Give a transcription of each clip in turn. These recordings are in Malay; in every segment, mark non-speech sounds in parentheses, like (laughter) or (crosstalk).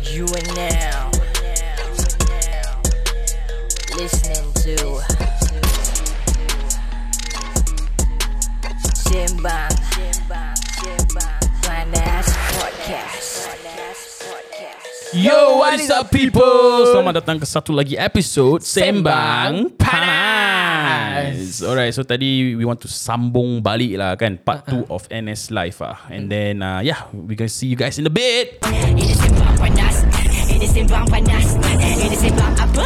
You are now listening to Simbang Panas Podcast. Yo, what is up people? Selamat datang ke satu lagi episod Sembang Panas. Alright, so tadi we want to sambung balik lah kan part 2 of NS Life ah. And then uh, yeah, we gonna see you guys in a bit. Simbang Panas. Ini Simbang Panas. Ini Simbang apa?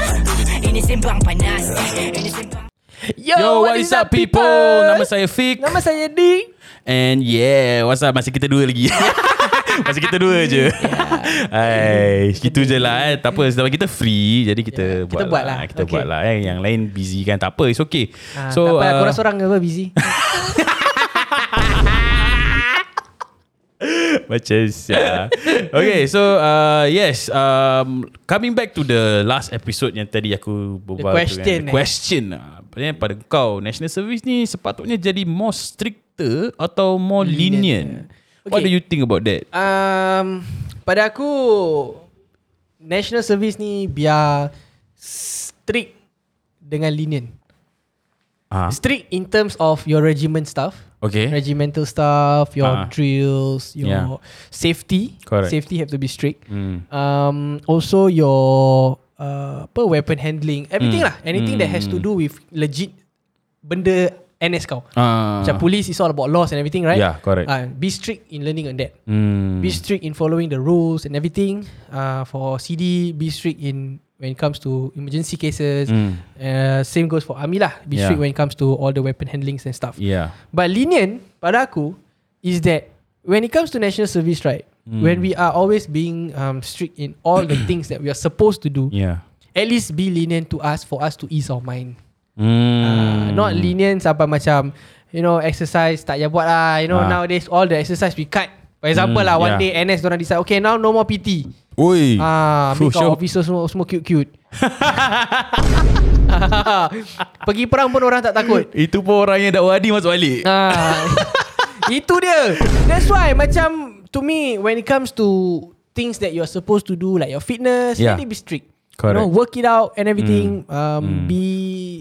Ini Simbang Panas. Ini Simbang Yo, what is up people? Nama saya Fik. Nama saya D. And yeah, what's up? Masih kita dua lagi. (laughs) Masih kita dua je. Hai, gitu je lah eh. Tak apa, sebab kita free jadi kita Yeah, buat, kita buat lah. Kita Okay. buat lah eh. Yang lain busy kan. Tak apa, it's okay. Ah, so, tak apa, uh, korang seorang apa busy. (laughs) (laughs) Macam siap Okay so uh, Yes um, Coming back to the Last episode Yang tadi aku berbual tu question, kan, eh. The question uh, Pada kau National service ni Sepatutnya jadi More stricter Atau more lenient, Lenient, What do Okay. you think about that Um, pada aku, national service ni biar strict dengan lenient. Ah, Strict in terms of your regiment stuff. Okay Regimental stuff, your Ah. drills, your Yeah. safety. Correct. Safety have to be strict. hmm. Um, also your uh, apa weapon handling, everything Mm. lah. Anything that has to do with legit benda NS kau. Ah. Macam police is all about laws and everything, right? Yeah correct Uh, be strict in learning on that. hmm. Be strict in following the rules and everything. Uh, for CD, be strict in when it comes to emergency cases. Hmm. Uh, same goes for army lah. Be Yeah. strict when it comes to all the weapon handlings and stuff. Yeah But lenient pada aku is that when it comes to national service, right? Hmm. When we are always being um, strict in all the (coughs) things that we are supposed to do, Yeah at least be lenient to us for us to ease our mind. hmm. Uh, not lenient sampai macam you know exercise tak payah buat lah. You know Ah. nowadays all the exercise we cut. For example Hmm, lah one yeah. day NS orang decide okay now no more PT. Oi Ah, make our sure. officer semua semua cute cute. (laughs) Pergi perang pun orang tak takut. Itu pun orang yang dakwah Adi masuk balik Ah, (laughs) itu dia. That's why macam to me when it comes to things that you're supposed to do like your fitness, Yeah. let it be strict. Correct. You know, work it out and everything. Um, Mm. be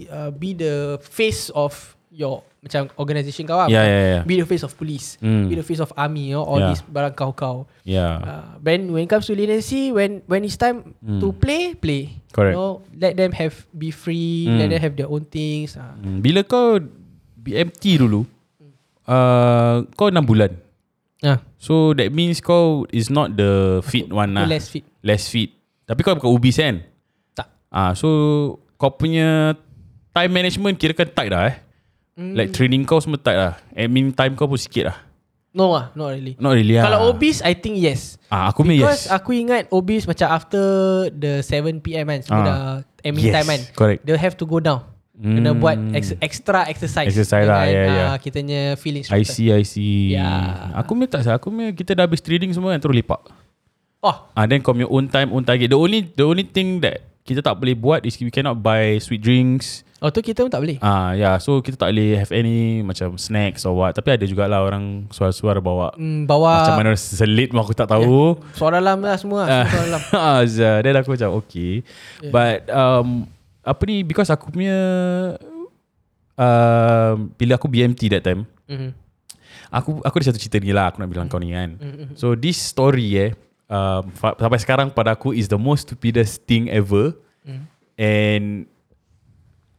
uh, be the face of your macam organisation kau lah. Yeah, yeah, yeah. Be the face of police. Mm. Be the face of army. You know, all Yeah. these barang kau kau. Yeah Uh, when when it comes to leniency, when when it's time Mm. to play, play. Correct. You know, let them have be free. Mm. Let them have their own things. Uh, Hmm, Bila kau BMT dulu uh, Kau 6 bulan ah, So that means kau is not the fit one lah less fit. Less fit Tapi kau bukan obese kan Tak. ah, So kau punya Time management kira kan tight dah eh Mm. Like training kau semua tight lah Admin time kau pun sikit lah No ah, not really. Not really lah Kalau obese, I think yes. ah, Aku punya Because yes aku ingat obese macam after the 7 PM kan, semua Ah. dah admin Yes, time kan. correct. They'll have to go down. Kena Hmm. buat ex- extra exercise. Exercise lah, yeah, yeah. ah, kitanya feeling I see I see Yeah. Aku punya tak sah Aku punya kita dah habis trading semua kan Terus lepak Oh, Ah, then kau punya own time, own target. The only the only thing that kita tak boleh buat is we cannot buy sweet drinks. Oh tu kita pun tak boleh. Ah, yeah. So kita tak boleh have any macam snacks or what. Tapi ada jugalah orang suara-suara bawa Hmm, bawa macam mana selit pun aku tak tahu. suara dalam lah semua. Yeah. Suara dalam. (laughs) ah. Then aku macam okay. Yeah. But um, apa ni because aku punya um, bila aku BMT that time, Mhm. aku aku ada satu cerita ni lah aku nak bilang kau ni kan. Mhm. So this story eh um, sampai sekarang pada aku is the most stupidest thing ever. Mhm. And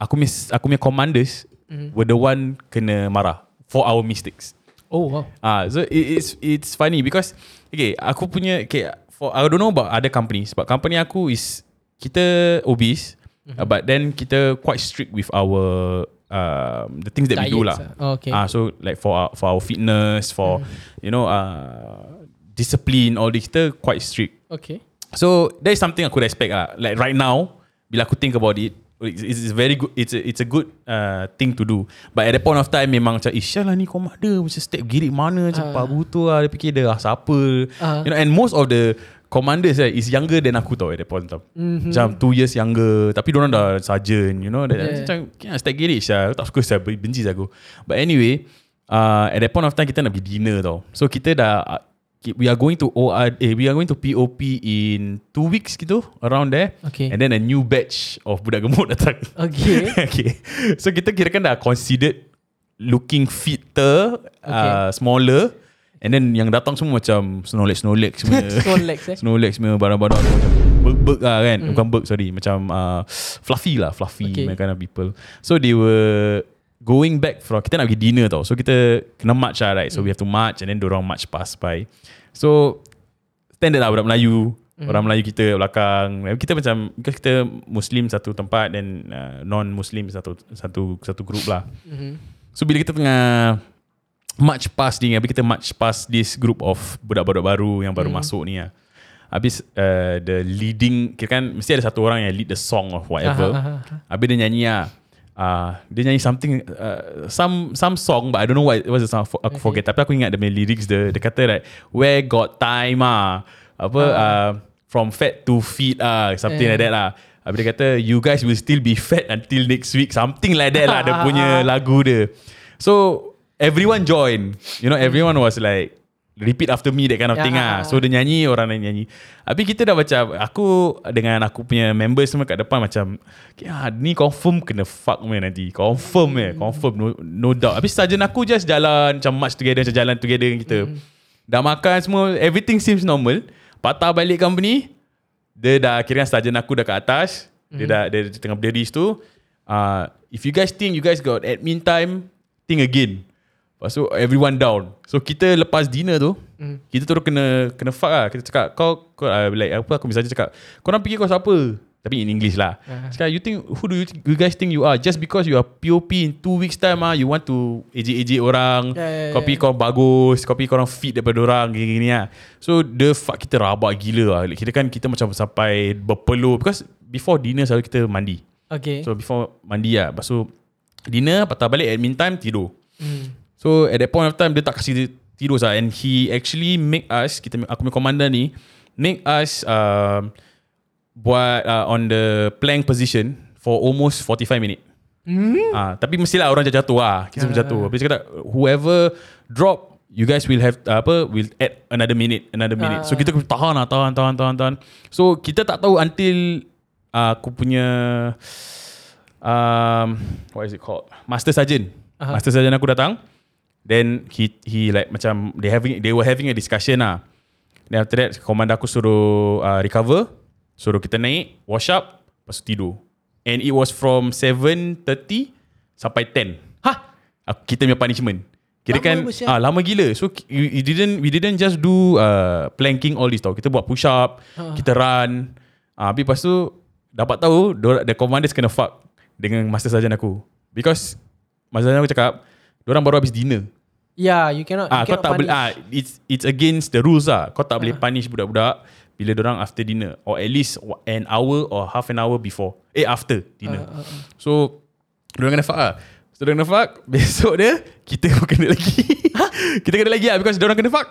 aku miss aku punya commanders Mhm. were the one kena marah for our mistakes. Oh wow. Ah, so it, it's it's funny because okay, aku punya okay, for I don't know about other companies, but company aku is kita obese, Mhm. uh, but then kita quite strict with our um, the things that we do Diets lah. ah. Oh, okay. Ah, so like for our, for our fitness, for you know uh, discipline, all this kita quite strict. Okay. So that is something aku respect lah. Like right now, bila aku think about it, it's, it's very good. It's a, it's a good uh, thing to do. But at that point of time, memang macam, Isya lah ni komanda. Macam step girik mana, macam Ah. uh. Pak Butu lah. Dia fikir dia ah, siapa. Ah. You know, and most of the commanders right, is younger than aku tau at that point of time. Mhm. Macam two years younger. Tapi diorang dah sergeant, you know. That, Yeah. Macam, kena step girik Isya. Aku tak suka saya benci saya aku. But anyway, uh, at that point of time, kita nak pergi dinner tau. So kita dah, we are going to OR, eh, we are going to POP in two weeks gitu around there. Okay. And then a new batch of budak gemuk (laughs) datang. Okay. (laughs) okay. So kita kira kan dah considered looking fitter, Okay. uh, smaller. And then yang datang semua macam Snorlax-Snorlax (laughs) semua. Snorlax, eh? Snorlax semua barang-barang macam Berg-berg lah kan mm. Bukan berg sorry Macam uh, Fluffy lah Fluffy Okay. kind of people So they were Going back from Kita nak pergi dinner tau So kita Kena march lah right So we have to march And then dorang march pass by So Standard lah budak Melayu mm. Orang Melayu kita belakang Kita macam Because kita Muslim satu tempat Dan uh, Non-Muslim satu Satu satu group lah Mhm. So bila kita tengah march past ni, habis kita march past this group of budak-budak baru yang baru masuk ni lah. Habis uh, the leading, kira kan mesti ada satu orang yang lead the song or whatever. Aha, aha, Habis dia nyanyi lah. Uh, dia nyanyi something uh, some some song but I don't know what what's the song aku Okay. forget. Tapi aku ingat dia punya lyrics dia dia kata like where got time ah? Apa uh, from fat to fit ah something Eh. like that lah. Habis dia kata you guys will still be fat until next week something like that lah dia punya (laughs) lagu dia. So everyone join. You know everyone was like repeat after me that kind of Ya, thing ah, ah ah, so dia nyanyi orang lain nyanyi. Habis kita dah macam aku dengan aku punya members semua kat depan macam ya, ni confirm kena fuck me nanti. Confirm eh confirm no, no doubt. Habis sarjan aku just jalan macam march together macam jalan together dengan kita. Dah makan semua everything seems normal. Patah balik company dia dah kira sarjan aku dah kat atas. Dia dah dia tengah berdiri situ. Uh, if you guys think you guys got admin time think again Lepas tu everyone down. So kita lepas dinner tu, mm. kita terus kena kena fuck lah. Kita cakap kau kau uh, like apa aku misalnya cakap kau orang fikir kau siapa? Tapi in English lah. Uh-huh. Cakap you think who do you, you guys think you are? Just because you are POP in two weeks time ah, you want to ejek-ejek orang. Ya, ya, kau ya. fikir kau bagus, fikir kau orang fit daripada orang gini-gini lah. So the fuck kita rabak gila lah. Kita kan kita macam sampai berpeluh because before dinner selalu kita mandi. Okay. So before mandi lah Lepas tu Dinner Patah balik admin time Tidur Hmm. So at that point of time Dia tak kasih tidur sah And he actually make us kita Aku punya komandan ni Make us um, Buat uh, On the plank position For almost 45 minit Hmm? Ah, Tapi mestilah orang jatuh lah Kita semua jatuh Habis kata Whoever Drop You guys will have uh, apa will add another minute another minute. So Ah. kita kena tahan lah tahan tahan tahan tahan. So kita tak tahu until uh, aku punya um, what is it called? Master Sergeant. Aha. Master Sergeant aku datang. Then he he like macam they having they were having a discussion lah. Then after that commander aku suruh uh, recover, suruh kita naik, wash up, lepas tu tidur. And it was from 7.30 sampai 10. Hah? Aku, kita punya punishment. Kira Lama kan ah lama gila. So we, didn't we didn't just do uh, planking all this tau. Kita buat push up, Ha. kita run. Ah habis lepas tu dapat tahu the commanders kena fuck dengan master sergeant aku. Because master sergeant aku cakap, orang baru habis dinner. Yeah, you cannot. Ah you kau cannot tak boleh ah it's it's against the rules lah. Kau tak boleh punish budak-budak bila orang after dinner or at least an hour or half an hour before. Eh after dinner. Ah, So orang kena fuck lah. So orang kena fuck (laughs) Besok dia Kita pun kena lagi (laughs) Kita kena lagi lah Because orang kena fuck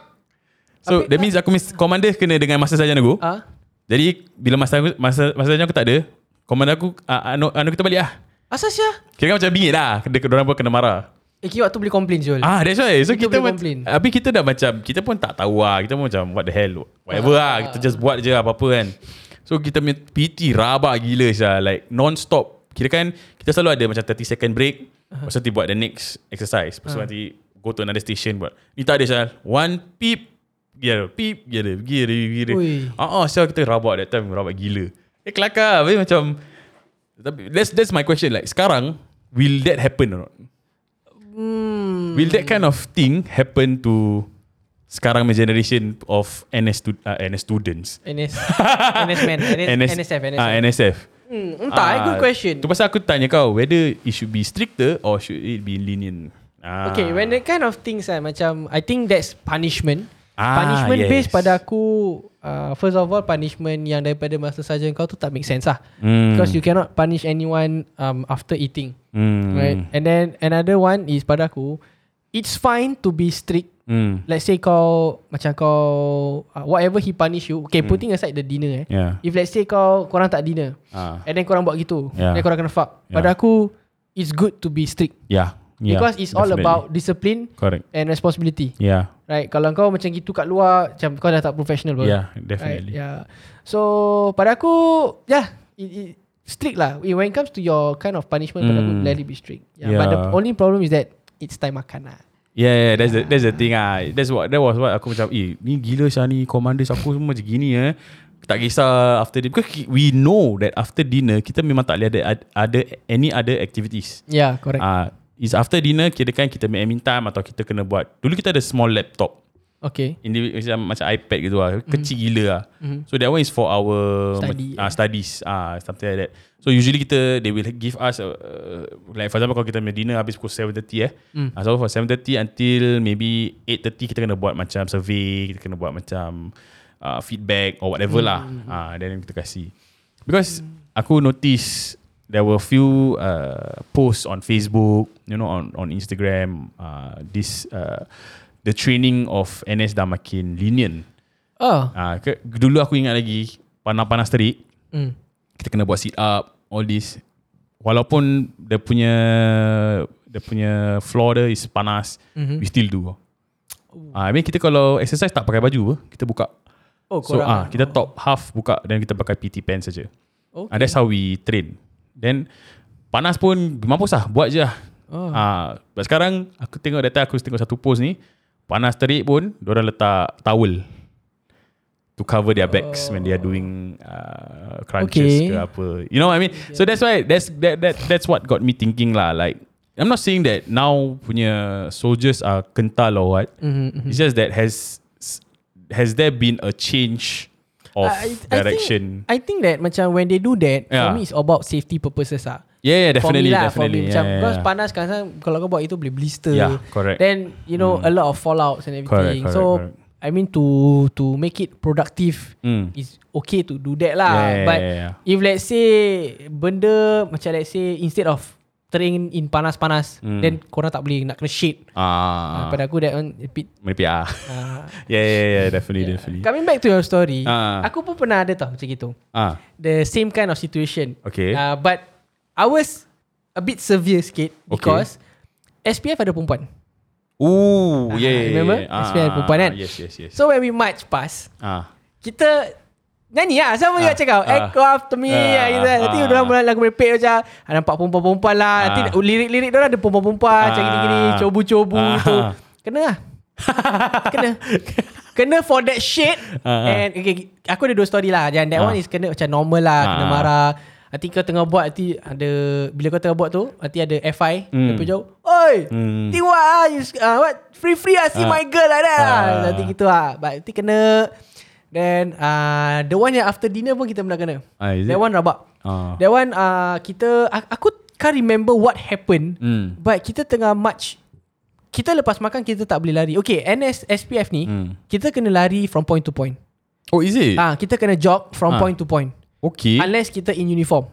So Habis- that means aku miss Commander kena dengan Master Sarjan aku Ah, Jadi Bila Master Master, Master Sarjan aku tak ada Commander aku uh, anu, anu kita balik lah asas ya. Kira kan macam bingit lah Dia orang pun kena marah Eh, waktu boleh complain Zul. Ah that's why. So Kita kita, boleh complain. Habis kita dah macam Kita pun tak tahu lah. Kita pun macam What the hell? Whatever Ah, lah. Kita just buat je apa-apa kan. So kita punya PT rabak gila sah Like non-stop. Kira kan Kita selalu ada macam 30 second break. Lepas tu buat the next exercise. Lepas tu nanti Go to another station buat. Ni tak ada sah One peep Gila. Peep Gila. Gila Gila. Ah ah, Sah kita rabak that time. Rabak gila. Eh kelakar. Habis macam that's that's my question. Like sekarang will that happen or not? Hmm. Will that kind of thing happen to sekarang punya generation of NS stu- uh, NS students? NS. (laughs) NS man. NS, NSF. NSF. Ah, NSF. Hmm, entah, eh, good Ah, question. Tu pasal aku tanya kau whether it should be stricter or should it be lenient. Ah. Okay, when that kind of things kan, macam, I think that's punishment. Ah, punishment yes. based pada aku, uh, first of all, punishment yang daripada Master Sergeant kau tu tak make sense lah. Hmm. Because you cannot punish anyone um, after eating. hmm. Right? And then another one is pada aku, it's fine to be strict. Hmm. Let's say kau macam kau uh, whatever he punish you. Okay, putting aside the dinner eh. Yeah. If let's say kau korang tak dinner Ah. and then korang buat gitu, Yeah. then korang kena fuck. Yeah. Pada aku it's good to be strict. Yeah. Yeah, Because it's all definitely. about discipline Correct. and responsibility. Yeah. Right? Kalau kau macam gitu kat luar, macam kau dah tak professional pun. Yeah, Right? definitely. Yeah. So pada aku, yeah, it, it, strict lah. When it comes to your kind of punishment, pada aku Mm. let it be strict. Yeah. But the Yeah. only problem is that it's time makan lah. Yeah, yeah, that's the that's the thing ah. That's what that was what aku macam, eh, ni gila Syah ni commanders aku semua macam gini eh. Tak kisah after dinner because we know that after dinner kita memang tak boleh ada ada any other activities. Yeah, correct. Ah, uh, is after dinner kira kan kita main admin time atau kita kena buat. Dulu kita ada small laptop. okay. Individu- macam, macam iPad gitu lah Kecil gila lah So that one is for our Study. uh, Studies ah Something like that So usually kita They will give us uh, uh, Like for example Kalau kita punya dinner Habis pukul 7.30 eh Mm. uh, So for 7.30 Until maybe 8.30 Kita kena buat macam survey Kita kena buat macam uh, Feedback Or whatever Mm. lah ah Then kita kasih Because Aku notice There were few uh, Posts on Facebook You know on on Instagram uh, This uh, The training of NS dah makin lenient Oh. Ah, ke, dulu aku ingat lagi panas-panas terik, Mm. kita kena buat sit up, all this. Walaupun dia punya dia punya floor dia is panas, Mhm. we still do. Ah, I mean kita kalau exercise tak pakai baju, kita buka. Oh, So ah, kita top half buka dan kita pakai PT pants saja. Okay. Ah, that's how we train. Then panas pun mampus lah, buat je lah. Oh. Ah, but sekarang aku tengok data aku tengok satu post ni, panas terik pun orang letak towel to cover their backs when they are doing uh, crunches Okay. ke apa. You know what I mean? So that's why that's that that that's what got me thinking lah. Like I'm not saying that now punya soldiers are kental or what. Mhm, mhm. It's just that has has there been a change of I- I direction? think, I think that macam when they do that, Yeah. for me it's about safety purposes lah. yeah, yeah, definitely, for me lah, definitely. For me, yeah, macam, yeah, because yeah. panas kan, kalau kau buat itu boleh blister. Yeah, correct. Then, you know, a lot of fallouts and everything. Correct, correct, so, correct. I mean to to make it productive, Mm. it's okay to do that lah. Yeah, yeah, But yeah, yeah. if let's say benda macam let's say instead of train in panas-panas, Mm. then korang tak boleh nak kena shade. Ah, Uh, pada aku that one a bit maybe ah. uh, (laughs) yeah, yeah, yeah, definitely, definitely. Coming back to your story, Ah. aku pun pernah ada tau macam gitu. Ah, The same kind of situation. okay. Uh, but I was a bit severe sikit because SPF ada perempuan. Ooh, Ah, yeah, yeah, remember? yeah. SPF perempuan kan? Yes, yes, yes. So when we march past, ah, kita nyanyi lah. Sama juga Ah, cakap. ah. Echo after me. Ah, Ah, gitu. kan. Nanti ah. orang mula lagu merepek macam. ah, Nampak perempuan-perempuan lah. Nanti Ah. lirik-lirik orang ada perempuan-perempuan. Macam Ah. gini-gini. Cobu-cobu Ah. gitu. Kena lah. (laughs) kena. Kena for that shit. Ah, ah. And okay, aku ada dua story lah. Yang that Ah. one is kena macam normal lah. Kena Ah. marah. Nanti kau tengah buat Nanti ada Bila kau tengah buat tu Nanti ada FI Hmm. Lepas jauh Oi Hmm. Think what ah, you, uh, What Free free ah See Ah. my girl like that lah Ah. Nanti gitu lah But nanti kena Then uh, The one yang after dinner pun Kita pernah kena Ah, That it? one rabak Ah. That one uh, Kita Aku can't remember what happened Hmm. But kita tengah march Kita lepas makan Kita tak boleh lari Okay NS SPF ni Hmm. Kita kena lari From point to point Oh, is it? Ah, Kita kena jog From Ah. point to point Okay. Unless kita in uniform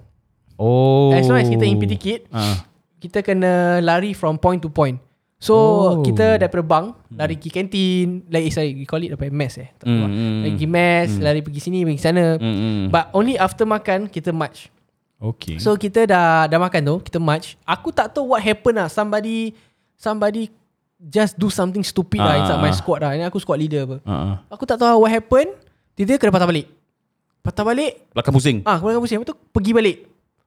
oh. As long as kita in PT kit Ah. Kita kena lari from point to point So Oh. kita daripada bang Lari pergi kantin. Like sorry we call it apa Mess eh? Tak tahu lah. Mm, mm, Lari pergi mess Lari pergi sini Pergi sana. Mm, mm. But only after makan Kita march. Okay. So kita dah dah makan tu Kita march. Aku tak tahu what happened lah. Somebody Somebody Just do something stupid lah Ah. Inside my squad lah. Ini aku squad leader apa. Ah. Aku tak tahu what happened Tiba-tiba kena patah balik. Patah balik. Belakang pusing. Ah, kemudian pusing. Lepas tu pergi balik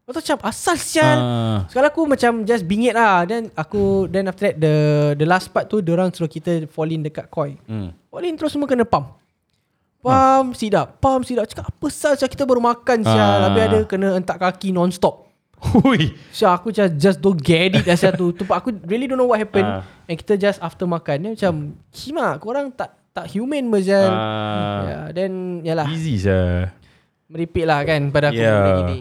Tu macam Asal sial Ah. Sekarang aku macam just bingit lah Then aku Then after that The the last part tu Diorang suruh kita Fall in dekat koi Hmm. Fall in terus semua kena pump Pump sit up Pump sit up Cakap apa sal sial Kita baru makan sial Ah. Habis ada kena entak kaki non-stop Hui. Sial aku just, just don't get it dah sial tu tu Aku really don't know what happened Ah. And kita just after makan Dia macam Kima korang tak tak human berjal Ah. yeah, Then Yalah Easy je. meripik lah kan pada aku Yeah. benda gini.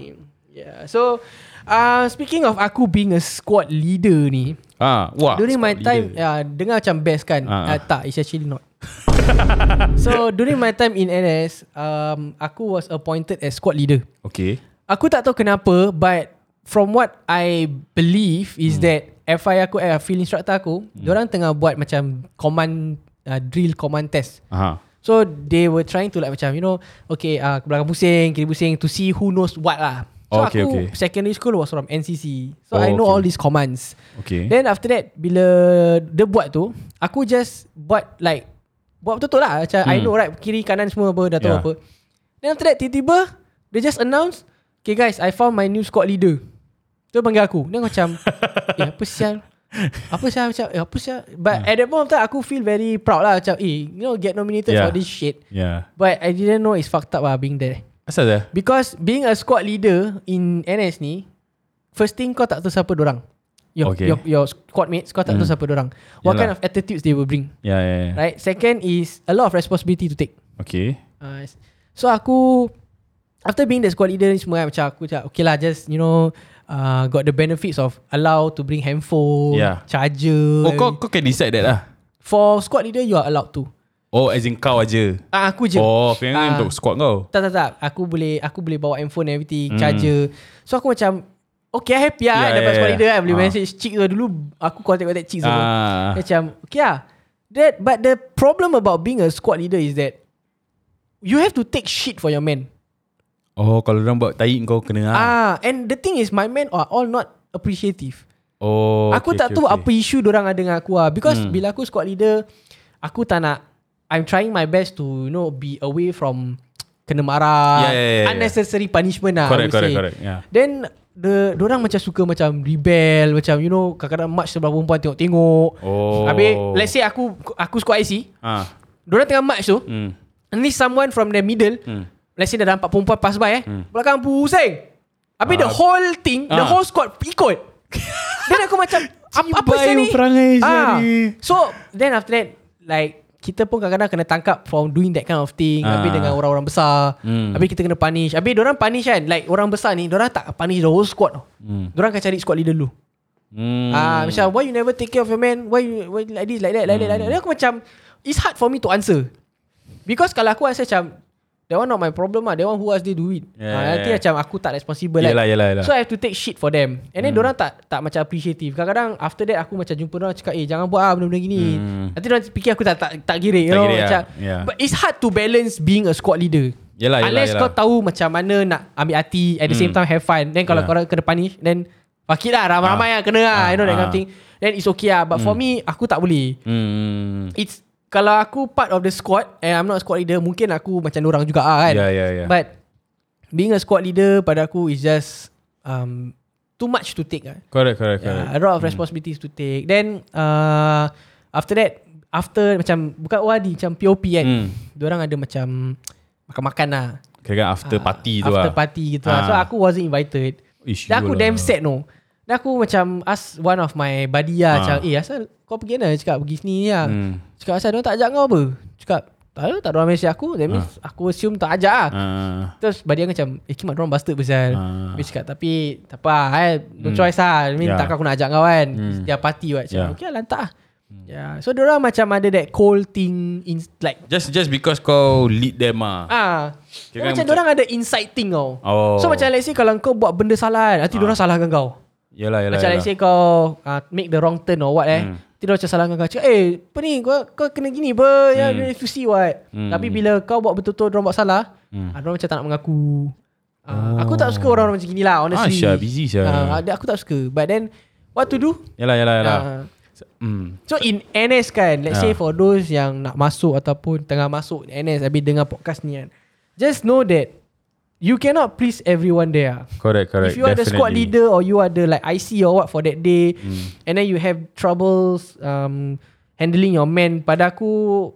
Yeah. So uh, speaking of aku being a squad leader ni, Ah, wah. during my time leader. uh, dengar macam best kan? Ah. Uh, tak, it's actually not. (laughs) so during my time in NS, um, aku was appointed as squad leader. Okay. Aku tak tahu kenapa, but from what I believe is Hmm. that FI aku, eh, field instructor aku, hmm. orang tengah buat macam command uh, drill command test. Aha. So they were trying to like macam you know okay uh, belakang pusing kiri pusing to see who knows what lah. So Oh, okay, aku okay. secondary school was from NCC. So Oh, I know okay. all these commands. Okay. Then after that bila dia buat tu, aku just buat like buat betul-betul lah. Macam I Hmm. know right kiri kanan semua apa dah tahu Yeah. apa. Then after that tiba-tiba dia just announce, "Okay guys, I found my new squad leader." Dia panggil aku. Dia macam, (laughs) "Eh apa sial?" apa sial macam eh, apa sial but Hmm. at that point time aku feel very proud lah macam eh you know get nominated Yeah. for this shit Yeah. but I didn't know it's fucked up lah being there Asal dah? Because being a squad leader in NS ni, first thing kau tak tahu siapa dorang. Your, Okay. your, your squad mates, kau tak tahu Hmm. siapa dorang. What Yalah. kind of attitudes they will bring. Yeah, yeah, yeah. Right? Second is a lot of responsibility to take. Okay. Uh, so aku, after being the squad leader ni semua kan, macam aku cakap, okay lah just, you know, uh, got the benefits of allow to bring handphone, Yeah. charger. Oh, kau kau can decide that lah. For squad leader, you are allowed to. Oh, as in kau aja. Ah, aku je. Oh, aku ingat Ah. untuk squad kau. Tak tak tak Aku boleh Aku boleh bawa handphone and everything Hmm. Charger So aku macam Okay happy lah Yeah, yeah, Dapat yeah, squad yeah. leader kan Boleh Ah. message Cik tu dulu Aku contact-contact cik semua Ah. Macam Okay lah that, But the problem about being a squad leader is that You have to take shit for your men Oh, kalau orang buat tai kau kena ah. ah. And the thing is My men are all not appreciative Oh. Aku okay, tak okay, tahu okay. apa isu orang ada dengan aku lah Because Hmm. bila aku squad leader Aku tak nak I'm trying my best to You know Be away from (tsk) Kena marah Yeah, yeah, yeah, yeah. Unnecessary punishment lah I Correct, would correct, say. correct. Yeah. Then the orang macam suka macam rebel macam you know kadang-kadang match sebelah perempuan tengok-tengok. Oh. Habis let's say aku aku squad IC, Ah. Diorang tengah match tu Hmm. Ni someone from the middle Hmm. Let's say dah nampak perempuan pass by eh Hmm. Belakang pusing Habis the Ah. whole thing The Ah. whole squad ikut (laughs) Then aku macam Apa, apa ni ah. So Then after that Like kita pun kadang-kadang kena tangkap From doing that kind of thing Ah. Habis dengan orang-orang besar Hmm. Habis kita kena punish Habis orang punish kan Like orang besar ni Diorang tak punish the whole squad tau Hmm. Diorang akan cari squad leader dulu Hmm. Ah, macam why you never take care of your man? Why you why like this, like that, like that, like that. Hmm. Then aku macam it's hard for me to answer. Because kalau aku answer macam that one not my problem ah. That one who else they do it. Yeah, ah, yeah, nanti yeah. macam aku tak responsible Yelah, lah. yelah, yelah. So I have to take shit for them. And then Hmm. dorang tak tak macam appreciative. Kadang-kadang after that aku macam jumpa dorang cakap eh jangan buat ah benda-benda gini. Hmm. Nanti dorang fikir aku tak tak tak girik, you know. girik, macam, ah. Yeah. But it's hard to balance being a squad leader. Yelah, yelah, Unless yelah. kau tahu macam mana nak ambil hati at the same Hmm. time have fun. Then kalau Yeah. korang kena punish then fuck it lah ramai-ramai Ah. lah kena lah Ah, you know that kind of ah. thing. Then it's okay lah But for me Aku tak boleh Hmm. It's Kalau aku part of the squad And I'm not squad leader Mungkin aku macam orang juga lah kan Yeah, yeah, yeah. But Being a squad leader Pada aku is just um, Too much to take lah Correct, correct, correct. A lot of responsibilities to take Then uh, After that After macam Bukan ORD Macam POP kan Hmm. Diorang ada macam Makan-makan lah Kira after Ah, party tu After lah. party gitu lah So Ah. aku wasn't invited Ish, Dan aku you damn lah. sad no Dan aku macam Ask one of my buddy lah Ah. Macam eh asal kau pergi mana Cakap pergi sini ni lah Hmm. Cakap asal dia tak ajak kau apa Cakap tak ada tak ada orang message aku That means aku assume tak ajak lah Ah. Terus buddy aku macam Eh kimak orang bastard pasal. Habis cakap tapi Tak apa lah eh No Hmm. choice lah I mean Yeah. takkan aku nak ajak kau kan Hmm. Setiap party buat Cakap Yeah. okay lah lantak lah Yeah. So diorang macam ada that cold thing in, Like Just just because kau lead them ah. Ah, Kira macam macam- diorang ada inside thing tau Oh. So macam let's say Kalau kau buat benda salah kan Nanti Ah. diorang salahkan kau Yalah, yalah. Macam yalah. let's say kau uh, Make the wrong turn or what eh Hmm. Dia macam salahkan kau Cakap eh Apa ni kau, kau kena gini apa Ya Hmm. you see what Hmm. Tapi bila kau buat betul-betul Diorang buat salah Hmm. hmm. Diorang macam tak nak mengaku uh, Aku tak suka orang-orang macam gini lah Honestly Ah, Syah, busy, Syah. Ah, ada- Aku tak suka But then What to do Yalah, yalah, yalah. Ah, Hmm. So in NS kan Let's Ya. say for those yang nak masuk Ataupun tengah masuk NS Habis dengar podcast ni kan Just know that You cannot please everyone there Correct, correct. If you are the squad Definitely. leader or you are the like IC or what for that day, Hmm. and then you have troubles um, handling your men, pada aku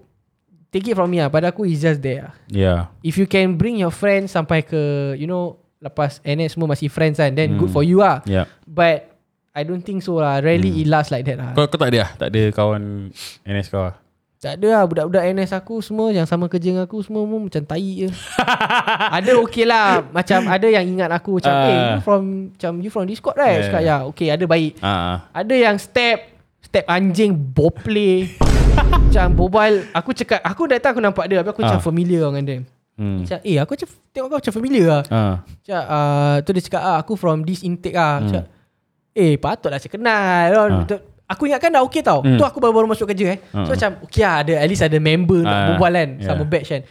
take it from me ah, pada aku is just there. Yeah. If you can bring your friends sampai ke you know lepas NS semua masih friends kan, then good Hmm. for you ah. Yeah. But I don't think so lah. Rarely Hmm. it lasts like that lah. Kau, kau tak ada ah? Tak ada kawan NS kau ah? Tak ada lah budak-budak NS aku semua yang sama kerja dengan aku semua pun macam tai je. (laughs) ada okay lah. Macam ada yang ingat aku macam, Ah. eh you from macam you from Discord right? Yeah. Cakap ya, okay ada baik. Ah. Ada yang step Step anjing Boplay (laughs) Macam bobal Aku cakap Aku datang aku nampak dia Habis aku macam Ah. familiar dengan dia Hmm. Macam eh aku macam Tengok kau macam familiar lah Ah. Macam uh, Tu dia cakap ah, Aku from this intake lah Hmm. Macam Eh patutlah saya kenal Ah. Aku ingatkan dah okay tau Hmm. Tu aku baru-baru masuk kerja eh So Ah. macam Okay lah ada, At least ada member Nak Ah, berbual kan yeah. Sama batch kan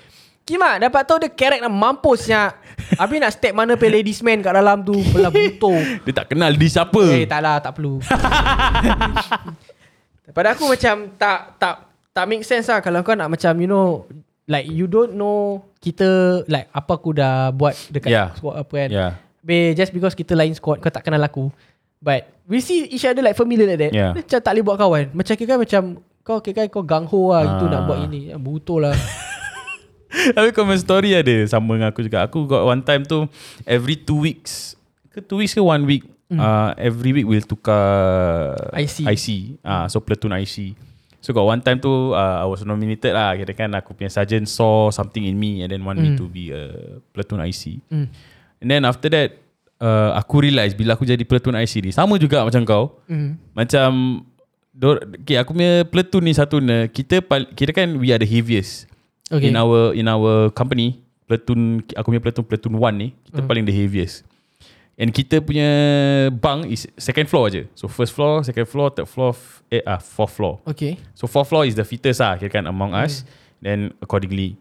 Kimak dapat tahu dia kerek nak mampus nya. Habis nak step mana pe ladies man kat dalam tu. Belah buto. (laughs) Dia tak kenal di siapa. Eh tak lah tak perlu. (laughs) Pada aku macam tak tak tak make sense lah kalau kau nak macam you know like you don't know kita like apa aku dah buat dekat Yeah. squad apa kan. Yeah. Be just because kita lain squad kau tak kenal aku. But we see each other like familiar like that. Yeah. Macam tak boleh buat kawan. Macam kira macam kau kira kau gangho lah gitu Ah. nak buat ini. Butuh lah. (laughs) Tapi comment story ada sama dengan aku juga. Aku got one time tu every two weeks ke two weeks ke one week mm. uh, every week will tukar IC. IC. Ah uh, so platoon IC. So got one time tu uh, I was nominated lah kira kan aku punya sergeant saw something in me and then want me Mm. to be a platoon IC. Mm. And then after that uh, aku realise bila aku jadi platoon IC ni sama juga macam kau. Mm. Macam okay, aku punya platoon ni satu ni kita kira kan we are the heaviest Okay. in our in our company platoon aku punya platoon platoon 1 ni kita Hmm. paling the heaviest and kita punya bunk is second floor aje so first floor second floor third floor eh ah fourth floor Okay. so fourth floor is the fittest lah kira kan among us then accordingly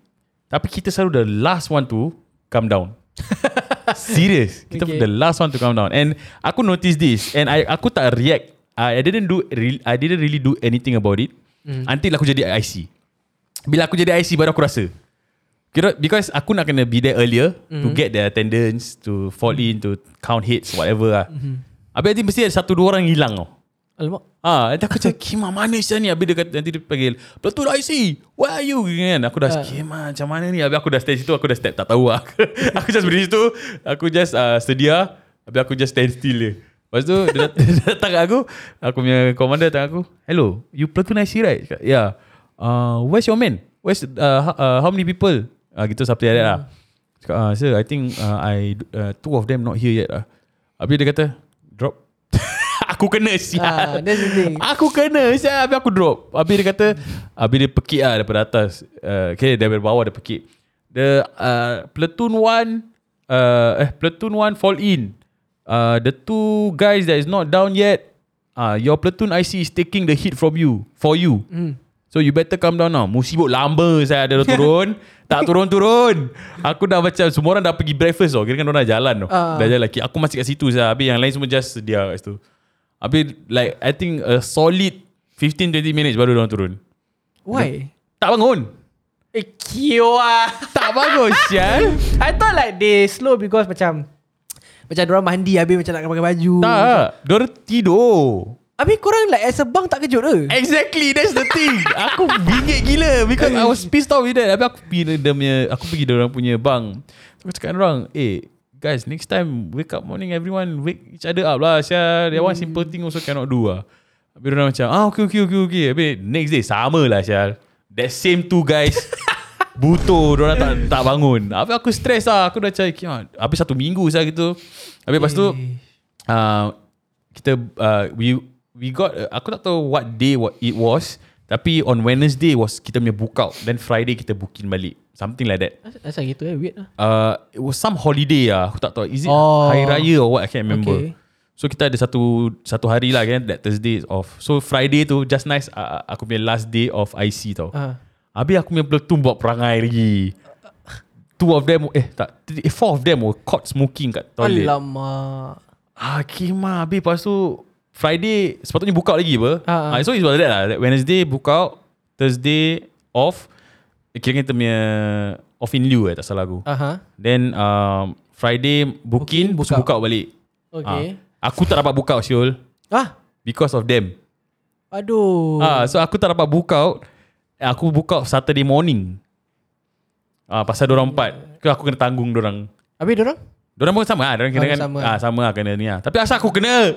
tapi kita selalu the last one to come down (laughs) (laughs) serious kita Okay. the last one to come down and aku notice this and I aku tak react I, I didn't do re- I didn't really do anything about it Hmm. until aku jadi IC bila aku jadi IC baru aku rasa Kira because aku nak kena be there earlier mm-hmm. to get the attendance, to fall in, to count hits, whatever lah. Mm-hmm. Habis nanti mesti ada satu dua orang hilang tau. Alamak. Ah, nanti aku cakap, Kima mana sih ni? Habis dia kata, nanti dia panggil, Betul IC, where are you? Kan? Aku dah, Ah. Kima macam mana ni? Habis aku dah stand situ, aku dah step, tak tahu lah. (laughs) aku just berdiri situ, aku just uh, sedia, habis aku just stand still je. Lepas tu, dia, dat- (laughs) dia datang kat aku, aku punya commander datang aku, Hello, you platoon IC right? Cakap, yeah. Uh, where's your man? Where's, uh, uh, how many people? Uh, gitu, something like that lah. Cakap, uh, sir, I think uh, I uh, two of them not here yet lah. Habis dia kata, drop. Aku kena sial. Ah, that's the thing. Aku kena sial. Habis aku drop. Habis dia kata Habis dia pekik lah Daripada atas. Uh, Okay daripada bawah dia pekik. The uh, Platoon 1 uh, Eh Platoon 1 fall in. Uh, The two guys That is not down yet uh, Your platoon IC is taking the hit from you For you. Mm. So you better come down now. Musibut lama saya ada turun. (laughs) Tak turun-turun Aku dah macam Semua orang dah pergi breakfast tau. Kira kan orang dah jalan tau. Ah. Dah jalan. Aku masih kat situ saya. Habis yang lain semua just sedia kat situ Habis like I think a solid 15-20 minutes baru orang turun Why? Tak bangun Eh, kio ah. Tak bangun sial I thought like they slow because macam macam orang mandi habis macam nak pakai baju. Tak Diorang tidur Habis korang like as a bang tak kejut ke? Exactly That's the thing Aku bingit gila Because I was pissed off with that Habis aku pergi dia punya Aku pergi dia orang punya bang Aku cakap orang Eh guys next time Wake up morning everyone Wake each other up lah Syah. That one simple thing also cannot do lah. Habis orang macam Ah okay okay okay okay. Habis next day Sama lah Syah. That same two guys (laughs) Butuh Diorang tak, tak bangun. Habis aku stress lah. Aku dah cari. Habis satu minggu saya gitu. Habis lepas tu uh, kita uh, we we got uh, aku tak tahu what day what it was tapi on Wednesday was kita punya book out. Then Friday kita booking balik something like that. Asal gitu eh weird lah. uh, it was some holiday ah aku tak tahu. Is it Oh. hari raya or what? I can't remember. Okay. so kita ada satu satu hari lah kan that Thursday is off. So Friday tu just nice uh, aku punya last day of IC tau. Ah. Habis aku punya platoon buat perangai lagi. Two of them Eh tak eh, Four of them were caught smoking kat toilet. Alamak. Ah, Kima Habis lepas tu Friday Sepatutnya buka lagi apa? Ah, ah. ah, So it was like that lah. Wednesday buka out. Thursday off Kira kita punya Off in lieu eh Tak salah aku Aha. Then um, Friday booking Booking, Buka, buka. buka balik Okay. Ah, Aku tak dapat buka out Syul Ah. Because of them Aduh. Ah, So aku tak dapat book out Aku book out Saturday morning ah, Pasal dorang empat Ke aku kena tanggung dorang Habis dorang? Dorang pun sama lah Dorang kena Oh, kan sama. ah, Sama lah kena ni lah Tapi asal aku kena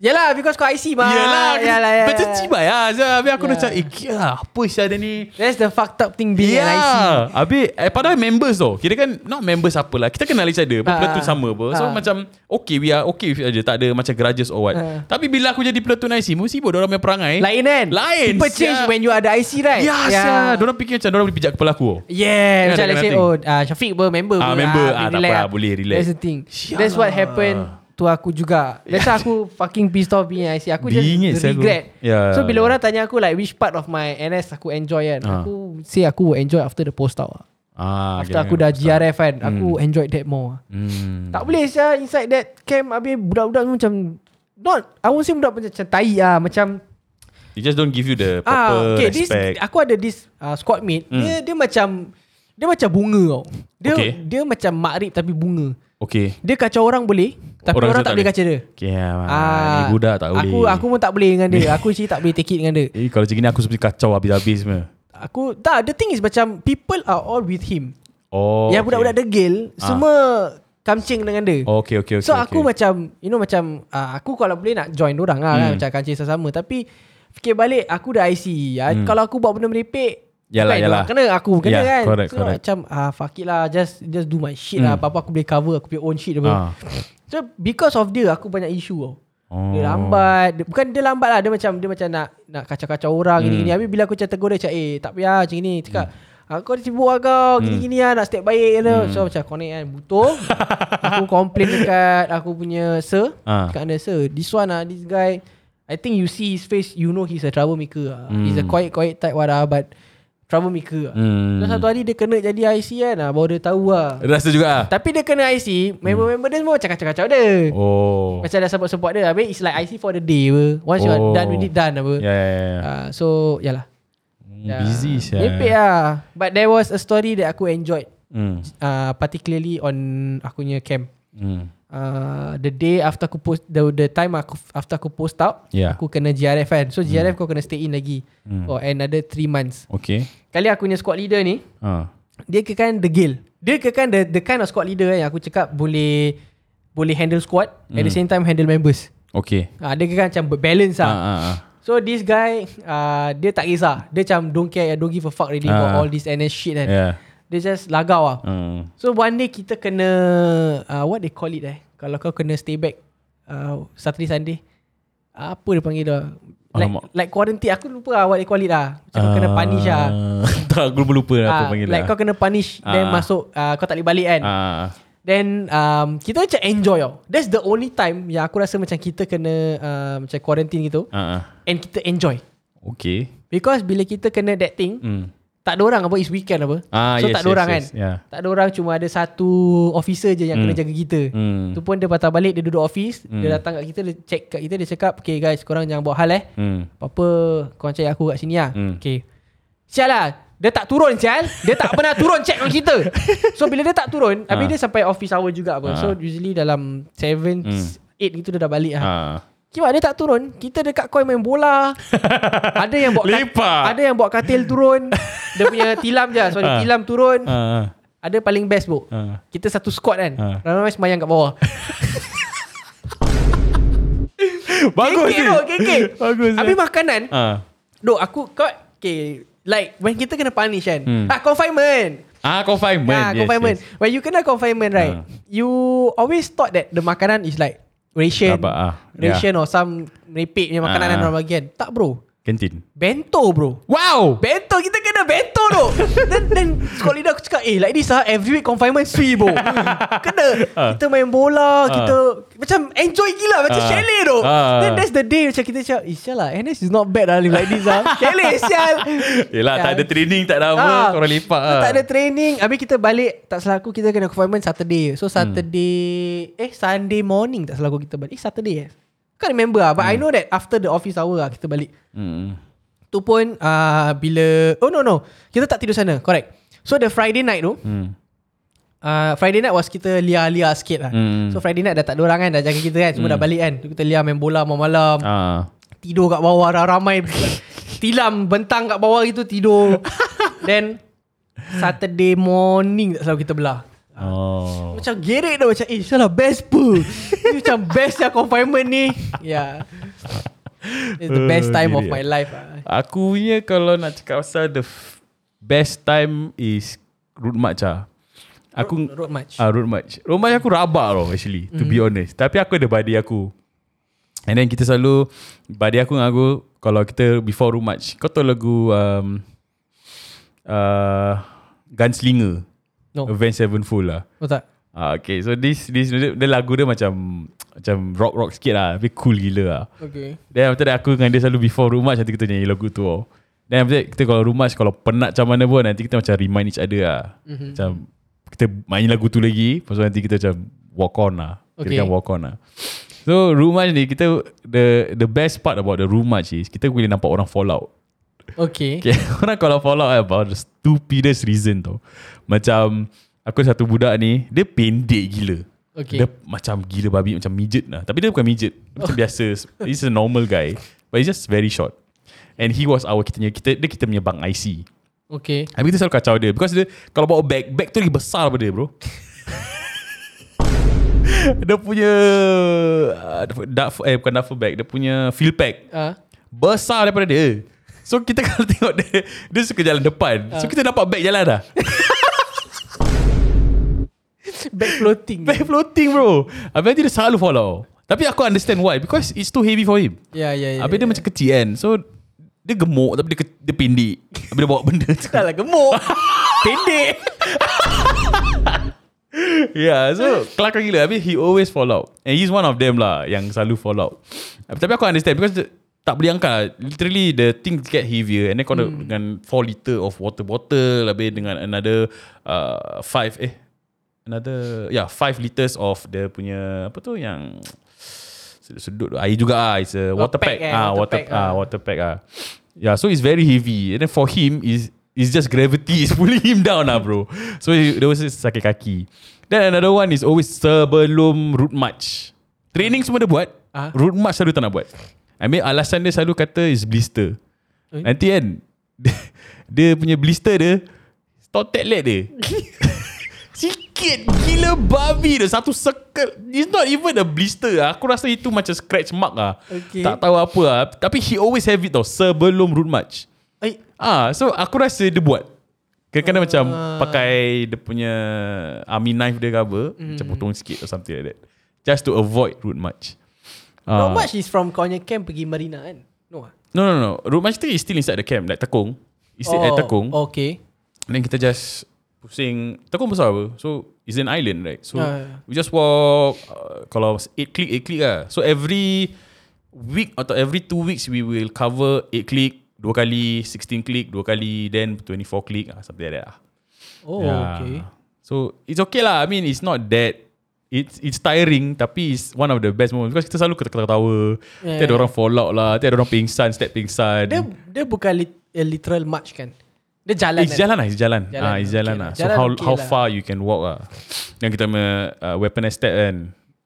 Yalah because kau IC mah. Yelah Yalah, yalah. Macam cibai lah Azhar. Habis aku Yeah. cakap Eh gila Apa sih ada ni That's the fucked up thing being an IC. Ya Habis eh, Padahal members tau Kira kan Not members apa lah Kita kenal each other Ah, Platoon ah. sama apa So Ah. macam Okay we are okay with aja Tak ada macam grudges or what Ah. Tapi bila aku jadi platoon IC Musibah dorang punya perangai Lain kan? Lain, People change siap. when you ada IC right? Ya yeah. Dorang fikir macam Dorang boleh pijak kepala aku tau. Yeah, Yeah, macam let's say oh uh, Syafiq ber member Ah, ber, member. boleh Ah, tak apa lah, lah. boleh relax. That's the thing. That's what lah. happened to aku juga. That's why aku fucking pissed off being IC. Aku Bingit just saya aku. regret. Yeah. So bila orang tanya aku like which part of my NS aku enjoy kan, Ah. aku say aku enjoy after the post out. Ah, After aku dah GRF kan Aku Hmm. enjoyed that more Hmm. Tak boleh saya inside that camp Habis budak-budak tu macam Not I won't say budak macam tai lah Macam They just don't give you the proper ah, okay, this, respect. Aku ada this uh, squad mate Hmm. Dia dia macam Dia macam bunga tau Dia Okay. dia macam makrib tapi bunga okay. Dia kacau orang boleh Tapi Orang orang, tak tak boleh kacau dia Okay, ah, ni budak tak boleh. Aku aku pun tak boleh dengan dia (laughs) Aku actually tak boleh take it dengan dia Eh, kalau macam ni aku seperti kacau habis-habis semua. Aku tak the thing is macam people are all with him. Oh. Yang budak-budak degil Ah. semua kamcing dengan dia. Oh, okay, okay, okay. so aku okay. macam you know macam uh, aku kalau boleh nak join orang lah kan Hmm. macam kancing sesama tapi fikir balik aku dah IC. Hmm. Kalau aku buat benda merepek Yalah, kan, yalah. Kena aku Kena Yeah, kan correct, So correct. macam ah, Fuck it lah Just just do my shit lah Hmm. Apa-apa aku boleh cover Aku punya own shit apa. Ah. So because of dia Aku banyak issue tau Oh. Dia lambat dia, Bukan dia lambat lah Dia macam Dia macam nak Nak kacau-kacau orang Hmm. Gini-gini Habis bila aku macam tegur dia Macam eh tak payah Macam ni Cakap ah, Kau dah sibuk lah kau Gini-gini lah Nak step baik hmm. So macam connect kan Butuh (laughs) Aku complain dekat Aku punya sir Ah. Dekat anda sir This one lah This guy I think you see his face You know he's a troublemaker lah. He's a quiet-quiet type what lah But Troublemaker lah Hmm. Satu hari dia kena jadi IC kan ah, Baru dia tahu lah Rasa juga ah? Tapi dia kena IC Member-member dia semua Macam kacau-kacau dia Oh. macam dah support-support dia Habis it's like IC for the day apa. Once you are Oh. done with it Done apa Ya, ya, ya. uh, So yalah Hmm, Busy sia. Merepek lah But there was a story That aku enjoyed Hmm. uh, Particularly on Aku punya camp Hmm. Uh, The day after aku post The, the time aku After aku post out Yeah. Aku kena GRF kan So GRF kau kena stay in lagi Hmm. For another 3 months Okay. Kali aku punya squad leader ni Ah. Dia kekan degil Dia kekan the, the kind of squad leader Yang aku cakap Boleh Boleh handle squad At the same time handle members Okay. Ah, dia kan macam balance Ah, lah. ah, ah. So this guy uh, dia tak kisah. Dia macam don't care, don't give a fuck really about Ah. all this NS shit kan. Yeah. Dia just lagau lah. Hmm. So one day kita kena uh, what they call it eh. Kalau kau kena stay back uh, Saturday Sunday. Uh, apa dia panggil dah? Like, Alamak. like quarantine Aku lupa lah What they call it lah Macam kau kena punish lah (laughs) tak, aku lupa apa Ah, panggil Like lah. kau kena punish Then Ah. masuk uh, Kau tak boleh balik kan Ah. Then um, Kita macam enjoy tau That's the only time Yang aku rasa macam kita kena uh, Macam quarantine gitu Ah. ah. And kita enjoy Okay. Because bila kita kena that thing Hmm. Tak ada orang apa It's weekend apa Ah, So yes, tak ada yes, orang yes. kan Yeah. Tak ada orang Cuma ada satu Officer je yang Hmm. kena jaga kita Hmm. Tu pun dia patah balik Dia duduk office Hmm. Dia datang kat kita Dia check kat kita Dia cakap Okay guys korang jangan buat hal eh Hmm. Apa-apa Korang cari aku kat sini lah Hmm. Okay Sial lah Dia tak turun sial Dia tak pernah turun check dengan kita (laughs) So bila dia tak turun Habis Ah. dia sampai office hour juga apa So Ah. usually dalam 7 Hmm. 8 gitu dia dah balik lah Ah. Kimak dia tak turun Kita dekat koi main bola (laughs) Ada yang bawa Lepak. Ada yang bawa katil turun Dia punya tilam je Sorry Ah. tilam turun Ah. Ada paling best bu Ah. Kita satu squad kan Ah. Ramai-ramai semayang kat bawah (laughs) Bagus ni. kekek Bagus. Habis makanan Ah. Duk aku kau Okay Like when kita kena punish kan Hmm. Ah confinement Ah, confinement. Ah, yes, confinement yes. When you kena confinement right Ah. You always thought that The makanan is like Ration Rabak, ah. Yeah. Ration or some Merepek punya makanan Ah. yang orang bagian Tak bro Kantin. Bento bro Wow. Bento kita kena bento tu (laughs) Then then Sekolah leader aku cakap Eh like this ah Every week confinement sui bro (laughs) Kena Ah. Kita main bola Kita Macam enjoy gila Macam Ah. chalet tu Ah. Then that's the day Macam kita cakap Eh sial lah NS is not bad lah Like this ah (laughs) Chalet sial Yelah, tak ada training, tak ada apa. Ah. Korang lepak lah. Tak ada training Habis kita balik Tak salah aku Kita kena confinement Saturday So Saturday Eh Sunday morning Tak salah aku kita balik Eh Saturday eh Can't remember lah But I know that After the office hour lah Kita balik. Hmm. Tu pun uh, Bila Oh no no. Kita tak tidur sana Correct. So the Friday night tu Hmm. uh, Friday night was kita liar-liar sikit lah. Hmm. So Friday night dah tak ada orang kan Dah jaga kita kan. Semua dah balik kan. Kita liar main bola malam-malam. Ah. Tidur kat bawah ramai. (laughs) Tilam bentang kat bawah gitu Tidur. (laughs) Then Saturday morning Tak selalu kita belah Oh. Macam gerek dah Macam eh salah best pun (laughs) Ni macam best lah confinement ni Yeah It's the best Oh, time of gerek. my life lah Aku punya kalau nak cakap pasal the f- best time is road march ah. Aku Road- road march. Ah road march. Road march aku rabak tau actually to be honest. Tapi aku ada buddy aku. And then kita selalu buddy aku dengan aku kalau kita before road march. Kau tahu lagu um, uh, Gunslinger. No Avenged Sevenfold lah. Oh tak Ah, okay, so this this dia, dia lagu dia macam macam rock rock sikit lah, tapi cool gila lah. Okay Then after that aku dengan dia selalu before match nanti kita nyanyi lagu tu tau. Then after that kita kalau rumah kalau penat macam mana pun nanti kita macam remind each other lah. Mhm. Mm-hmm. Macam kita main lagu tu lagi, lepas tu nanti kita macam walk on lah. Okay. Kita kan walk on lah. So match ni kita the the best part about the match is kita boleh nampak orang fall out. Okay. (laughs) Okay, orang kalau fall out about the stupidest reason tau. Macam aku satu budak ni, dia pendek gila. Okay. Dia macam gila babi macam midget lah. Tapi dia bukan midget. Dia macam biasa. He's a normal guy. But he's just very short. And he was our kita punya kita dia kita punya bang IC. Okay. Habis kita selalu kacau dia because dia kalau bawa bag, bag tu lagi besar daripada dia, bro. (laughs) dia punya uh, duff, eh bukan duffel bag, dia punya field pack Ah. besar daripada dia. So kita (laughs) kalau tengok dia, dia suka jalan depan. So kita nampak bag jalan dah. Back floating. Bag floating bro. Habis dia selalu follow. Tapi aku understand why because it's too heavy for him. Ya, ya, ya. Habis dia macam kecil kan. So dia gemuk tapi dia, ke- dia pendek. Habis dia bawa benda tu. Dah lah gemuk. (laughs) Pendek. (laughs) Yeah, so kelakar gila. Habis he always fall out. And he's one of them lah yang selalu fall out. Tapi aku understand because the, tak boleh angkat lah. Literally the thing get heavier and then kau hmm. dengan 4 liter of water bottle habis dengan another uh, 5 eh another yeah 5 liters of the punya apa tu yang tu. air juga ah it's a water, pack pack, eh, ah water water pack, ah ah. water pack ah. Yeah so it's very heavy. And then for him is It's just gravity is (laughs) pulling him down lah bro. So he, there was sakit kaki. Then another one is always sebelum route march. Training semua dia buat Ah. Route march selalu tak nak buat. I mean alasan dia selalu kata is blister. Eh? Nanti kan (laughs) dia, dia punya blister dia Totek leg dia (laughs) Sikit gila babi dia Satu circle It's not even a blister lah. Aku rasa itu macam scratch mark lah Okay. Tak tahu apa lah Tapi he always have it tau Sebelum route march Eh, Ah, so aku rasa dia buat. Kadang-kadang macam Ah. pakai dia punya army knife dia ke apa, Hmm. macam potong sikit or something like that. Just to avoid route march. Ah. not much is from kau punya camp pergi marina kan? No ah? No, no, no. Route march tu is still inside the camp, like Tekong. It's still at Tekong. Okay. Then kita just pusing. Tekong besar apa? So, it's an island, right? So, Yeah, yeah. we just walk. Uh, kalau 8 click, 8 click lah. So, every week atau every 2 weeks, we will cover 8 click, dua kali, 16 click, dua kali, then 24 click, ah, something like that lah. Oh, Yeah. okay. So it's okay lah. I mean it's not that it's it's tiring tapi it's one of the best moments because kita selalu ketawa-ketawa. Yeah. Yeah. ada orang fall out lah, ada orang pingsan, step pingsan. Dia dia bukan lit, a literal march kan? Dia jalan It's kan? jalan lah, it's jalan. Jalan, ah, it's jalan okay lah. So Jalan how okay how lah. far you can walk lah. Yang kita punya uh, weaponized step kan.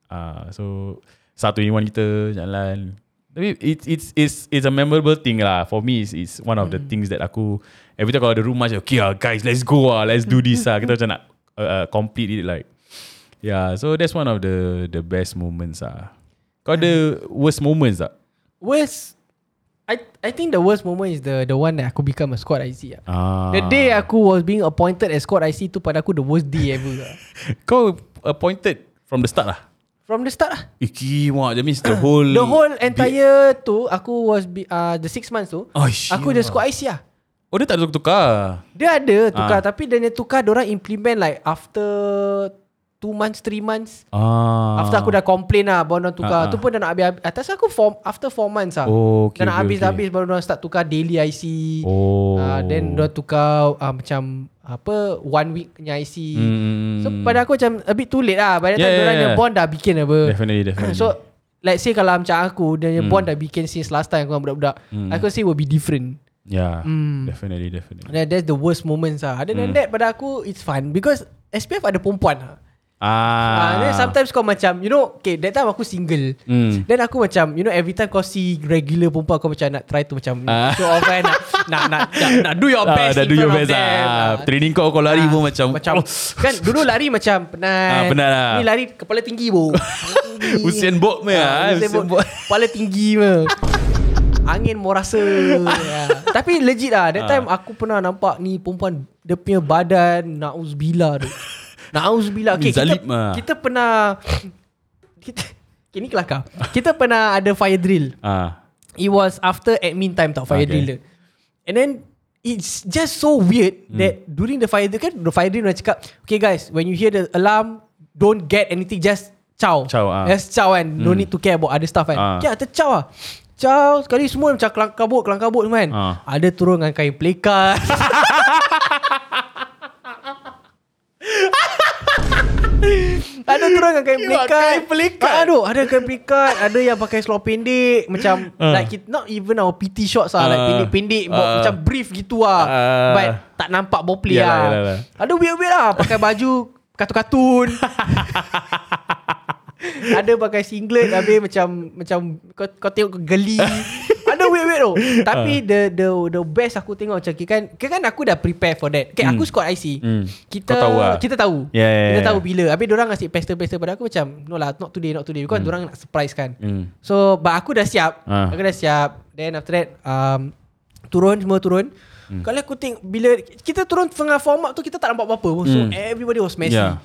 Ah, so satu in one kita jalan. Tapi it's it's it's it's a memorable thing lah. For me, it's, it's one of the Hmm. things that aku every time kalau ada rumah macam okay lah guys, let's go lah, let's do this lah. Kita macam nak uh, uh, complete it like. Yeah, so that's one of the the best moments ah. Kau ada worst moments tak? Worst I I think the worst moment is the the one that aku become a squad IC lah. Ah. The day aku was being appointed as squad IC tu pada aku the worst day ever lah. (laughs) kau appointed from the start lah. From the start lah. Eh, kimak. That means the (coughs) whole... The whole entire tu aku was be, uh, the six months tu Oh, aku the squad IC lah. Oh, dia tak ada tukar. Dia ada tukar Ah. tapi dia tukar orang implement like after two months, three months. Ah. After aku dah complain lah Baru orang tukar Ah, ah. Tu pun dah nak habis Atas aku form After four months lah Oh, okay, Dah nak okay, habis-habis Baru orang start tukar Daily IC Oh. uh, Then dia tukar uh, Macam Apa One week punya IC Hmm. So pada aku macam A bit too late lah By the time Yeah, yeah, yeah, orang yeah. bond dah bikin apa Definitely, definitely. So Let's say kalau macam aku Dia punya bond dah bikin Since last time Aku dengan budak-budak Aku say will be different yeah, Hmm. definitely, definitely. That, That's the worst moments lah Other than Hmm. that Pada aku It's fun Because SPF ada perempuan lah Ah, Ah. then sometimes kau macam You know Okay that time aku single Hmm. Then aku macam You know every time kau see Regular perempuan Kau macam nak try to macam Ah. Show off kan nak, nak, nak, nak, nak do your Ah, best in do your best ah. Ah. Training kau kau lari Ah, pun macam Macam oh. Kan dulu lari macam Penat Ah, penat lah. Ni lari kepala tinggi. (laughs) Usain Bolt Usain Usain Bolt Bolt. Kepala tinggi mah Angin mau rasa ya. Tapi legit lah That time aku pernah nampak Ni perempuan Dia punya badan Na'uzubillah tu Na'uzubillah okay, kita, Zalim ah. kita pernah kita, okay, ni kelakar Kita pernah ada fire drill Ah. It was after admin time tau Fire Okay. drill dia And then It's just so weird Hmm. That during the fire drill kan The fire drill dah cakap Okay guys When you hear the alarm Don't get anything Just Chow Chow, ah. Just chow kan No need to care about other stuff kan Ah. Okay kita chow lah Ciao Sekali semua macam kelang kabut Kelang kabut semua kan Ah. Ada turun dengan kain pelikat (laughs) Dengan kain Kimak pelikat kain pelikat. Ah, Aduh Ada kain pelikat Ada yang pakai seluar pendek Macam Ah. Like kita, Not even our PT shorts lah Like Ah. pendek-pendek Ah. Macam brief gitu lah Ah. But tak nampak lah yalah, yalah. Ada weird-weird lah Pakai baju Kartun-kartun (laughs) (laughs) Ada pakai singlet Habis macam Macam Kau, kau tengok geli (laughs) Ada weird-weird tu Tapi the the the best aku tengok macam kan, kan aku dah prepare for that. Okay, aku squad IC. Hmm. Kita Kau tahu lah. kita tahu. Yeah, yeah, kita yeah. tahu bila. Habis orang kasi pester-pester pada aku macam no lah not today not today because orang nak surprise kan. Hmm. So but aku dah siap. Ah. Aku dah siap. Then after that um, turun semua turun. Hmm. Kalau aku tengok bila kita turun tengah form up tu kita tak nampak apa-apa. So Hmm. everybody was messy. Yeah.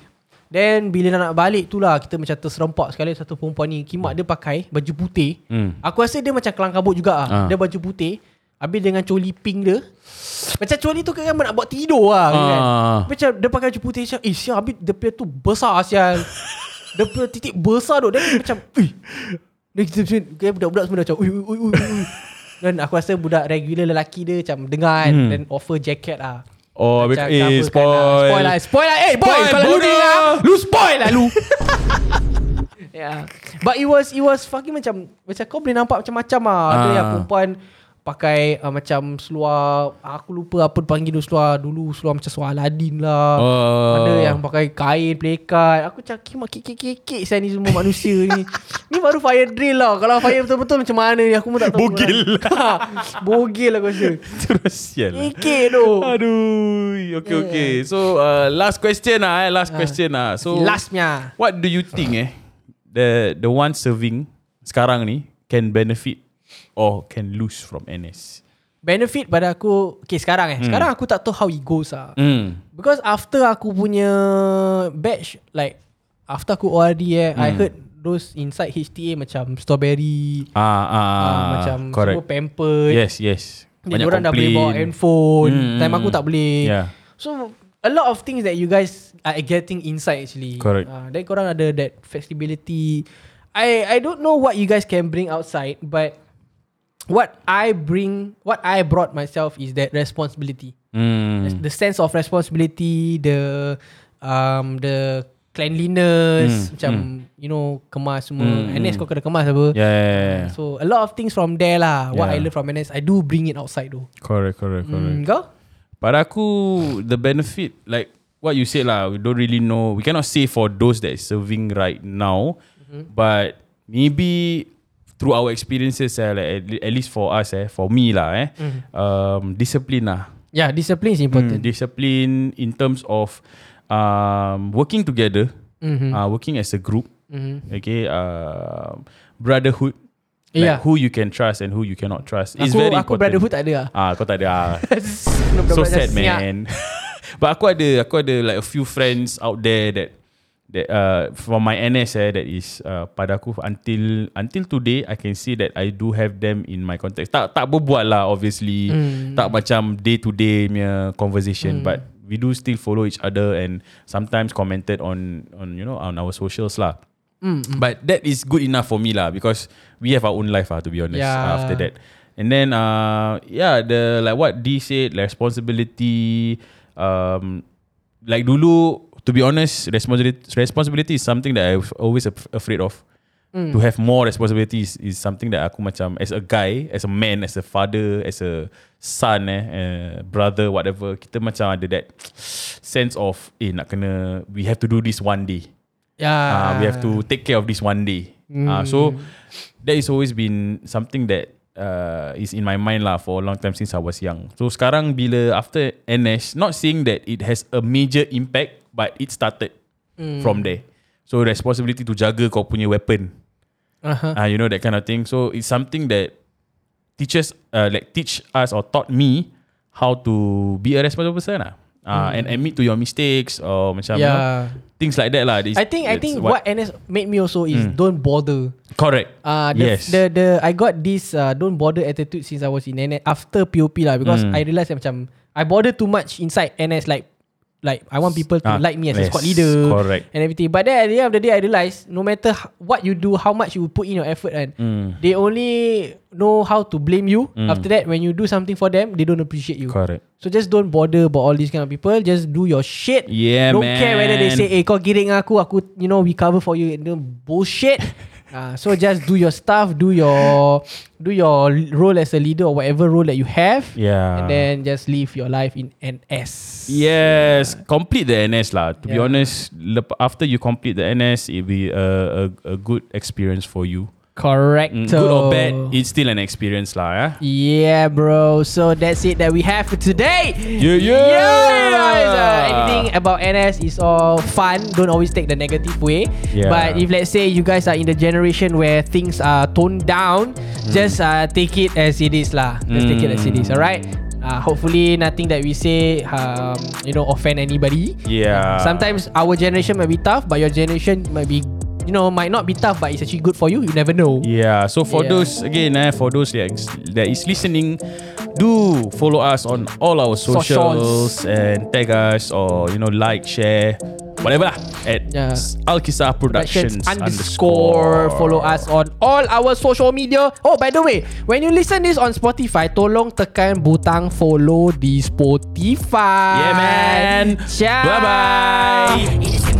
Then bila nak balik tu lah Kita macam terserempak sekali Satu perempuan ni Kimak dia pakai Baju putih Hmm. Aku rasa dia macam kelang kabut juga lah. Ah. Dia baju putih Habis dengan coli pink dia Macam coli tu kan nak buat tidur lah kan? Ah. Macam dia pakai baju putih macam Eh sial Habis dia punya tu besar sial (laughs) Dia punya titik besar tu Dia macam Eh Dia kita macam kayak Budak-budak semua dah macam Ui ui ui ui ui." (laughs) Dan aku rasa budak regular lelaki dia Macam dengar kan Hmm. Dan offer jacket lah Oh, Macam habis- eh, spoil. Spoil lah Spoil lah Eh boy Spoil, Kalau lu bodoh. dengar Lu spoil lah lu (laughs) Yeah. But it was it was fucking macam macam kau boleh nampak macam-macam ah. Ada Ah. yang perempuan pakai uh, macam seluar aku lupa apa dipanggil tu seluar dulu seluar macam seluar Aladdin lah. Oh. Ada yang pakai kain pelikat. Aku macam kimak kek-kek saya ni semua manusia ni. (laughs) Ni baru fire drill lah. Kalau fire betul-betul macam mana ni aku pun tak tahu. Bogil. lah. (laughs) Bogil aku rasa. Terus sial lah. Kekek tu. Aduh Okay okay So uh, last question lah eh Last question lah So Lastnya. What do you think eh The the one serving Sekarang ni Can benefit Or can lose from NS Benefit pada aku Okay sekarang eh Sekarang aku tak tahu how it goes lah Hmm Because after aku punya batch like after aku ORD eh I heard those inside HTA macam strawberry Ah, ah, uh, macam correct. semua pampered. Yes, yes. Banyak orang dah boleh bawa handphone. Hmm, Time aku hmm. tak boleh. Yeah. So a lot of things that you guys are getting inside actually. Correct. Uh, then korang ada that flexibility. I I don't know what you guys can bring outside, but what I bring, what I brought myself is that responsibility. Hmm. the sense of responsibility, the um the cleanliness, Hmm, macam you know kemas semua. Hmm, NS hmm. kau kena kemas apa? Yeah, yeah, yeah, yeah. So a lot of things from there lah. What Yeah. I learn from NS, I do bring it outside though. Correct, correct, correct. Mm, kau? Pada aku the benefit like what you said lah, we don't really know. We cannot say for those that is serving right now, Mm-hmm. but maybe through our experiences, eh, like at, at least for us, eh, for me lah, eh, Mm-hmm. um, discipline lah. Yeah, discipline is Mm, important. discipline in terms of um, working together, Mhm. uh, working as a group, Mhm. okay, um, brotherhood. Yeah. Like who you can trust and who you cannot trust. It's aku very aku important. brotherhood tak ada lah. Ah, kau tak ada. ah. (laughs) So sad man (laughs) but aku ada aku ada like a few friends out there that that uh from my NS eh that is uh, pada aku until until today I can see that I do have them in my context tak tak berbual lah obviously Hmm. tak macam day to day punya conversation but we do still follow each other and sometimes commented on on you know on our socials lah Mm, But that is good enough for me lah because we have our own life ah to be honest Yeah. after that. And then uh yeah the like what D said like responsibility um like dulu to be honest responsibility responsibility is something that I was always af- afraid of. Mm. To have more responsibilities is something that aku macam as a guy, as a man, as a father, as a son eh, uh, brother whatever kita macam ada that sense of eh nak kena we have to do this one day. Yeah. Uh, we have to take care of this one day. Uh, so that is always been something that uh, is in my mind lah for a long time since I was young. So sekarang bila after NS, not saying that it has a major impact, but it started from there. So responsibility to jaga kau punya weapon. Uh-huh. Uh, you know that kind of thing. So it's something that teachers uh, like teach us or taught me how to be a responsible person lah. Uh, and admit to your mistakes or macam you know, Yeah. things like that lah. It's- I think I think what, NS made me also is don't bother. correct. Uh, the, yes. the the I got this uh, don't bother attitude since I was in NS after POP lah because Mm. I realised macam I bother too much inside NS like like I want people to Ah, like me as a yes, squad leader correct. and everything. But then at the end of the day, I realized no matter what you do, how much you put in your effort, and Mm. they only know how to blame you. After that, when you do something for them, they don't appreciate you. Correct. So just don't bother about all these kind of people. Just do your shit. Yeah, don't care whether they man. say, "Eh, kau giring aku, aku, you know, we cover for you." No bullshit. (laughs) Uh, so just do your stuff, do your do your role as a leader or whatever role that you have, Yeah. and then just live your life in NS. Yes, complete the NS lah. To be Yeah. honest, lep- after you complete the NS, it'll be a, a, a good experience for you. Correct. Mm, good or bad, it's still an experience lah. Yeah. Yeah, bro. So that's it that we have for today. Yeah, yeah. guys. Uh, anything about NS is all fun. Don't always take the negative way. Yeah. But if let's say you guys are in the generation where things are toned down, just uh, take it as it is lah. Just take it as it is. Alright. Uh, hopefully nothing that we say um, you know offend anybody. Yeah. Sometimes our generation might be tough, but your generation might be you know might not be tough, but it's actually good for you. You never know. Yeah, so for Yeah. those again, eh, for those that that is listening, do follow us on all our socials, Socials. and tag us or you know like, share, whatever lah at Yeah. Alkisah Productions, Productions underscore follow us on all our social media. Oh, by the way, when you listen this on Spotify, tolong tekan butang follow di Spotify. Yeah, man. Ciao. Bye bye.